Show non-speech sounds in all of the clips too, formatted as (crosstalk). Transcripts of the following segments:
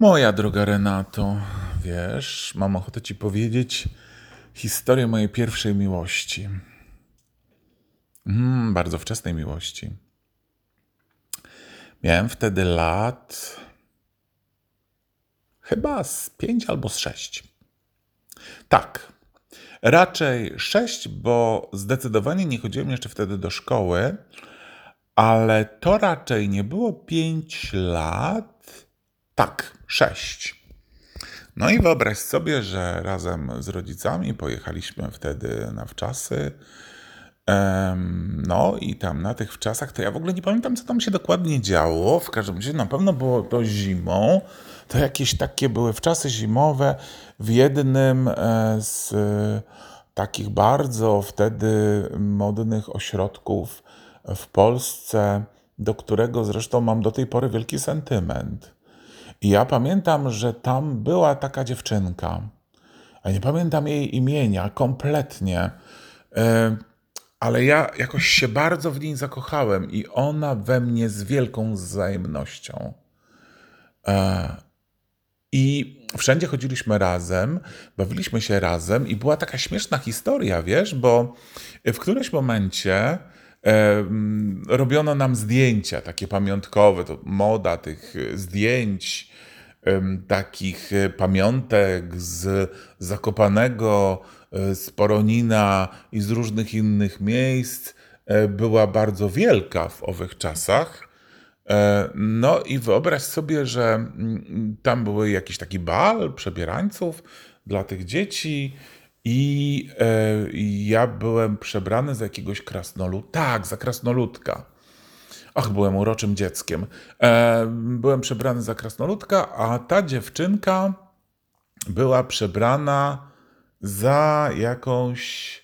Moja droga Renato, wiesz, mam ochotę ci powiedzieć historię mojej pierwszej miłości. Mm, bardzo wczesnej miłości. Miałem wtedy lat chyba z pięć albo z sześć. Tak, raczej sześć, bo zdecydowanie nie chodziłem jeszcze wtedy do szkoły, ale to raczej nie było pięć lat. Tak, sześć. No i wyobraź sobie, że razem z rodzicami pojechaliśmy wtedy na wczasy. No i tam na tych wczasach, to ja w ogóle nie pamiętam, co tam się dokładnie działo. W każdym razie na pewno było to zimą. To jakieś takie były wczasy zimowe w jednym e, z e, takich bardzo wtedy modnych ośrodków w Polsce, do którego zresztą mam do tej pory wielki sentyment. I ja pamiętam, że tam była taka dziewczynka, a nie pamiętam jej imienia kompletnie, e, ale ja jakoś się bardzo w niej zakochałem i ona we mnie z wielką wzajemnością. E, I wszędzie chodziliśmy razem, bawiliśmy się razem i była taka śmieszna historia, wiesz, bo w którymś momencie robiono nam zdjęcia takie pamiątkowe, to moda tych e, zdjęć, takich e, pamiątek z Zakopanego, e, z Poronina i z różnych innych miejsc była bardzo wielka w owych czasach. No i wyobraź sobie, że mm, tam były jakiś taki bal przebierańców dla tych dzieci i e, ja byłem przebrany za jakiegoś krasnolud. Tak, za krasnoludka. Ach, byłem uroczym dzieckiem. E, Byłem przebrany za krasnoludka, a ta dziewczynka była przebrana za jakąś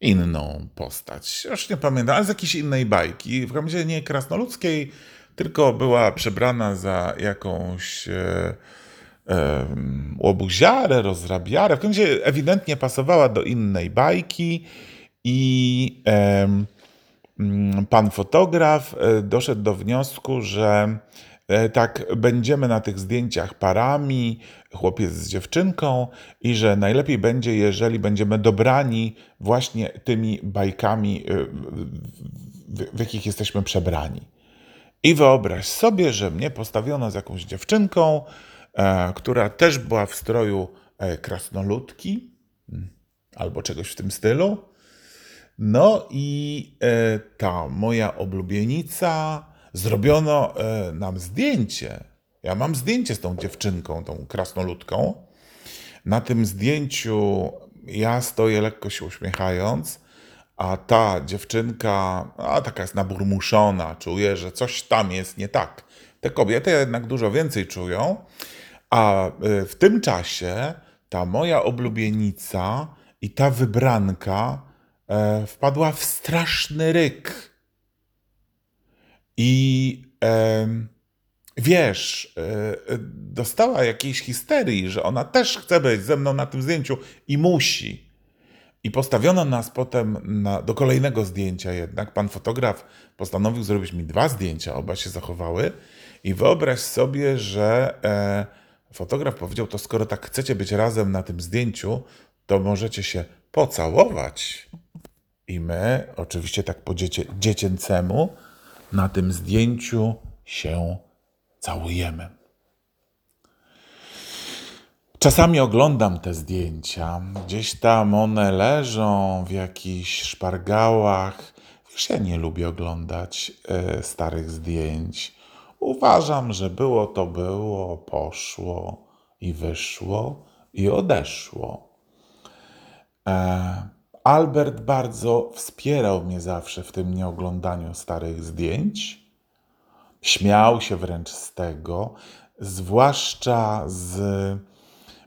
inną postać. Już nie pamiętam, ale z jakiejś innej bajki. W każdym razie nie krasnoludzkiej, tylko była przebrana za jakąś e, łobuziarę, rozrabiarę. W każdym razie ewidentnie pasowała do innej bajki i mm, pan fotograf e, doszedł do wniosku, że e, tak będziemy na tych zdjęciach parami, chłopiec z dziewczynką i że najlepiej będzie, jeżeli będziemy dobrani właśnie tymi bajkami, e, w, jakich jesteśmy przebrani. I wyobraź sobie, że mnie postawiono z jakąś dziewczynką, która też była w stroju e, krasnoludki mm, albo czegoś w tym stylu. No i e, ta moja oblubienica, zrobiono e, nam zdjęcie. Ja mam zdjęcie z tą dziewczynką, tą krasnoludką. Na tym zdjęciu ja stoję lekko się uśmiechając, a ta dziewczynka, a taka jest naburmuszona, czuje, że coś tam jest nie tak. Te kobiety jednak dużo więcej czują, a y, w tym czasie ta moja oblubienica i ta wybranka e, wpadła w straszny ryk. I wiesz, e, e, dostała jakiejś histerii, że ona też chce być ze mną na tym zdjęciu i musi. I postawiono nas potem na, do kolejnego zdjęcia jednak. Pan fotograf postanowił zrobić mi dwa zdjęcia, oba się zachowały. I wyobraź sobie, że e, fotograf powiedział, to skoro tak chcecie być razem na tym zdjęciu, to możecie się pocałować. I my, oczywiście tak po dziecię, dziecięcemu, na tym zdjęciu się całujemy. Czasami oglądam te zdjęcia. Gdzieś tam one leżą w jakichś szpargałach. Wiesz, ja nie lubię oglądać e, starych zdjęć. Uważam, że było to było, poszło i wyszło i odeszło. E, Albert bardzo wspierał mnie zawsze w tym nieoglądaniu starych zdjęć. Śmiał się wręcz z tego, zwłaszcza z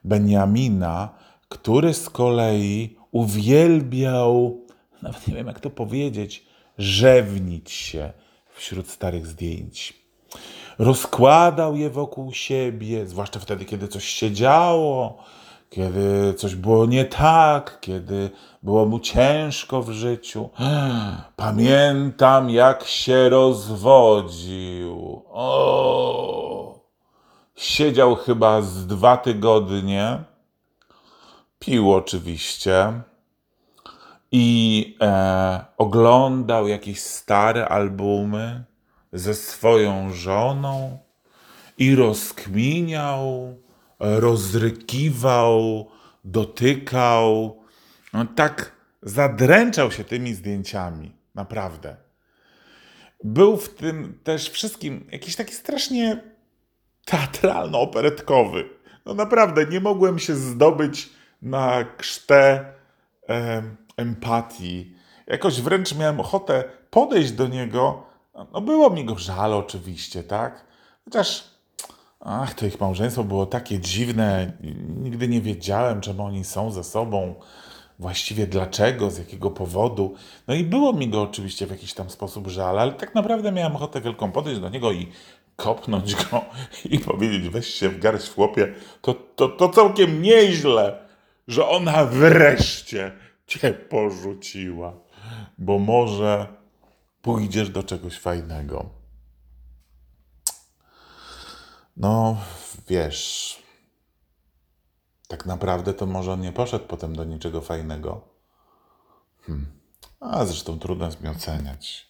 Beniamina, który z kolei uwielbiał, nawet nie wiem jak to powiedzieć, rzewnić się wśród starych zdjęć. Rozkładał je wokół siebie, zwłaszcza wtedy, kiedy coś się działo, kiedy coś było nie tak, kiedy było mu ciężko w życiu. (gasps) Pamiętam, jak się rozwodził. O! Siedział chyba z dwa tygodnie. Pił oczywiście. I e, oglądał jakieś stare albumy ze swoją żoną i rozkminiał, rozrykiwał, dotykał. No, tak zadręczał się tymi zdjęciami, naprawdę. Był w tym też wszystkim jakiś taki strasznie teatralno-operetkowy. No naprawdę, nie mogłem się zdobyć na krztę e, empatii. Jakoś wręcz miałem ochotę podejść do niego. No było mi go żal oczywiście, tak? Chociaż ach, to ich małżeństwo było takie dziwne. Nigdy nie wiedziałem, czemu oni są ze sobą. Właściwie dlaczego, z jakiego powodu. No i było mi go oczywiście w jakiś tam sposób żal, ale tak naprawdę miałem ochotę wielką podejść do niego i kopnąć go (laughs) i powiedzieć, weź się w garść chłopie, to, to, to całkiem nieźle, że ona wreszcie cię porzuciła, bo może pójdziesz do czegoś fajnego. No, wiesz, tak naprawdę to może on nie poszedł potem do niczego fajnego. Hmm. A zresztą trudno jest mi oceniać.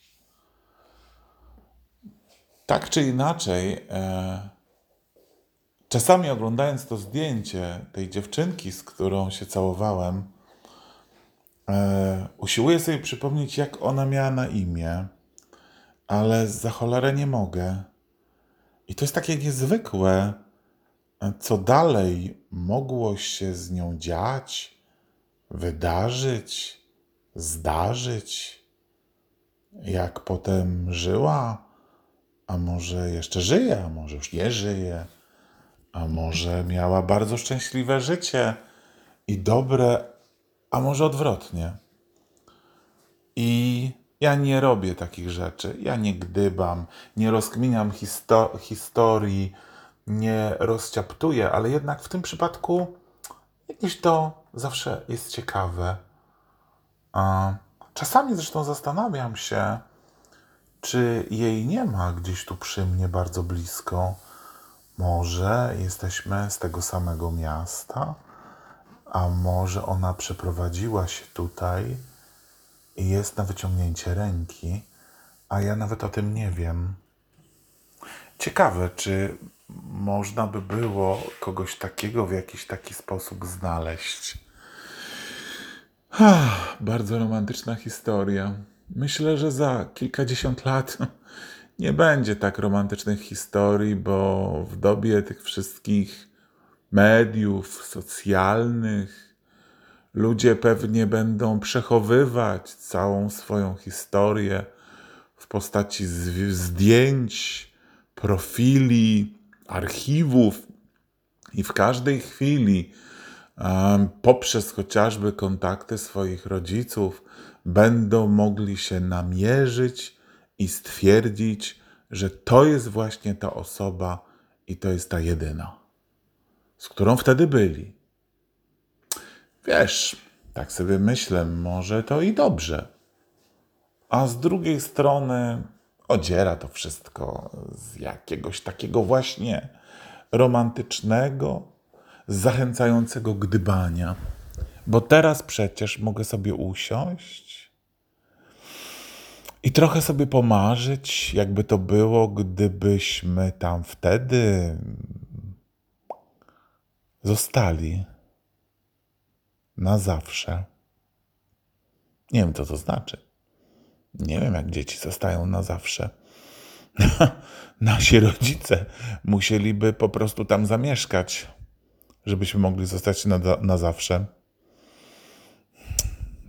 Tak czy inaczej, e, czasami oglądając to zdjęcie tej dziewczynki, z którą się całowałem, e, usiłuję sobie przypomnieć, jak ona miała na imię, ale za cholerę nie mogę. I to jest takie niezwykłe, co dalej mogło się z nią dziać, wydarzyć, zdarzyć, jak potem żyła a może jeszcze żyje, a może już nie żyje, a może miała bardzo szczęśliwe życie i dobre, a może odwrotnie. I ja nie robię takich rzeczy. Ja nie gdybam, nie rozkminiam histo historii, nie rozciaptuję, ale jednak w tym przypadku jakieś to zawsze jest ciekawe. Czasami zresztą zastanawiam się, czy jej nie ma gdzieś tu przy mnie bardzo blisko? Może jesteśmy z tego samego miasta, a może ona przeprowadziła się tutaj i jest na wyciągnięcie ręki, a ja nawet o tym nie wiem. Ciekawe, czy można by było kogoś takiego w jakiś taki sposób znaleźć. Bardzo romantyczna historia. Myślę, że za kilkadziesiąt lat (laughs) nie będzie tak romantycznych historii, bo w dobie tych wszystkich mediów socjalnych. Ludzie pewnie będą przechowywać całą swoją historię w postaci zdjęć, profili, archiwów i w każdej chwili poprzez chociażby kontakty swoich rodziców będą mogli się namierzyć i stwierdzić, że to jest właśnie ta osoba i to jest ta jedyna, z którą wtedy byli. Wiesz, tak sobie myślę, może to i dobrze. A z drugiej strony odziera to wszystko z jakiegoś takiego właśnie romantycznego, zachęcającego gdybania. Bo teraz przecież mogę sobie usiąść i trochę sobie pomarzyć, jakby to było, gdybyśmy tam wtedy zostali na zawsze. Nie wiem, co to znaczy. Nie wiem, jak dzieci zostają na zawsze. (laughs) Nasi rodzice musieliby po prostu tam zamieszkać, żebyśmy mogli zostać na, na zawsze.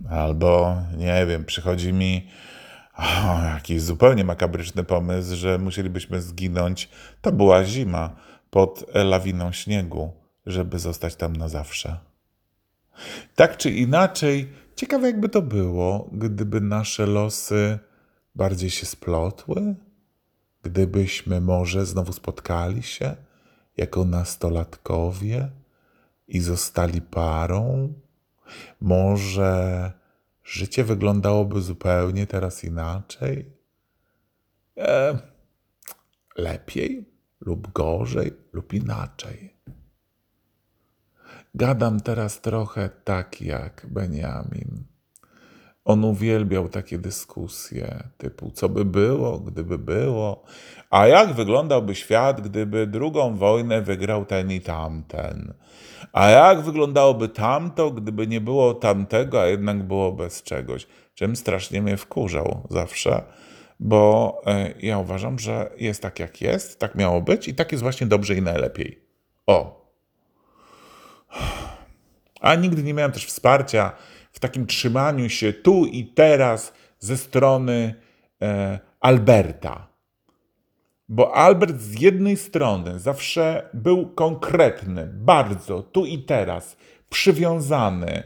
Albo, nie wiem, przychodzi mi o, jakiś zupełnie makabryczny pomysł, że musielibyśmy zginąć. To była zima pod lawiną śniegu, żeby zostać tam na zawsze. Tak czy inaczej, ciekawe jakby to było, gdyby nasze losy bardziej się splotły, gdybyśmy może znowu spotkali się jako nastolatkowie i zostali parą. Może życie wyglądałoby zupełnie teraz inaczej? E, lepiej? lub gorzej, lub inaczej. Gadam teraz trochę tak jak Benjamin. On uwielbiał takie dyskusje typu, co by było, gdyby było, a jak wyglądałby świat, gdyby drugą wojnę wygrał ten i tamten, a jak wyglądałoby tamto, gdyby nie było tamtego, a jednak było bez czegoś, czym strasznie mnie wkurzał zawsze, bo e, ja uważam, że jest tak jak jest, tak miało być i tak jest właśnie dobrze i najlepiej. O, a nigdy nie miałem też wsparcia w takim trzymaniu się tu i teraz ze strony e, Alberta. Bo Albert z jednej strony zawsze był konkretny, bardzo tu i teraz, przywiązany,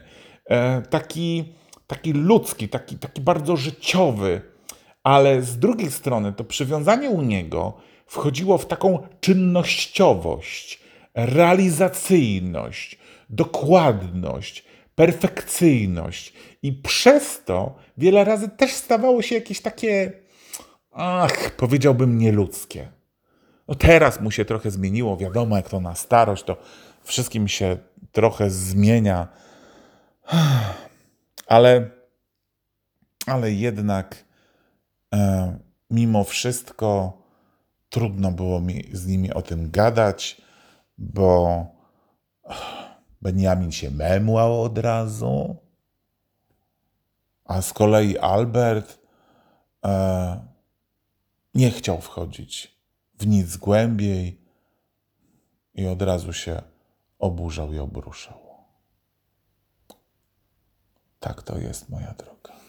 e, taki, taki ludzki, taki, taki bardzo życiowy, ale z drugiej strony to przywiązanie u niego wchodziło w taką czynnościowość, realizacyjność, dokładność, perfekcyjność. I przez to wiele razy też stawało się jakieś takie, ach, powiedziałbym nieludzkie. No teraz mu się trochę zmieniło, wiadomo, jak to na starość, to wszystkim się trochę zmienia. (sighs) Ale, ale jednak e, mimo wszystko trudno było mi z nimi o tym gadać, bo (sighs) Benjamin się memłał od razu, a z kolei Albert e, nie chciał wchodzić w nic głębiej i od razu się oburzał i obruszał. Tak to jest, moja droga.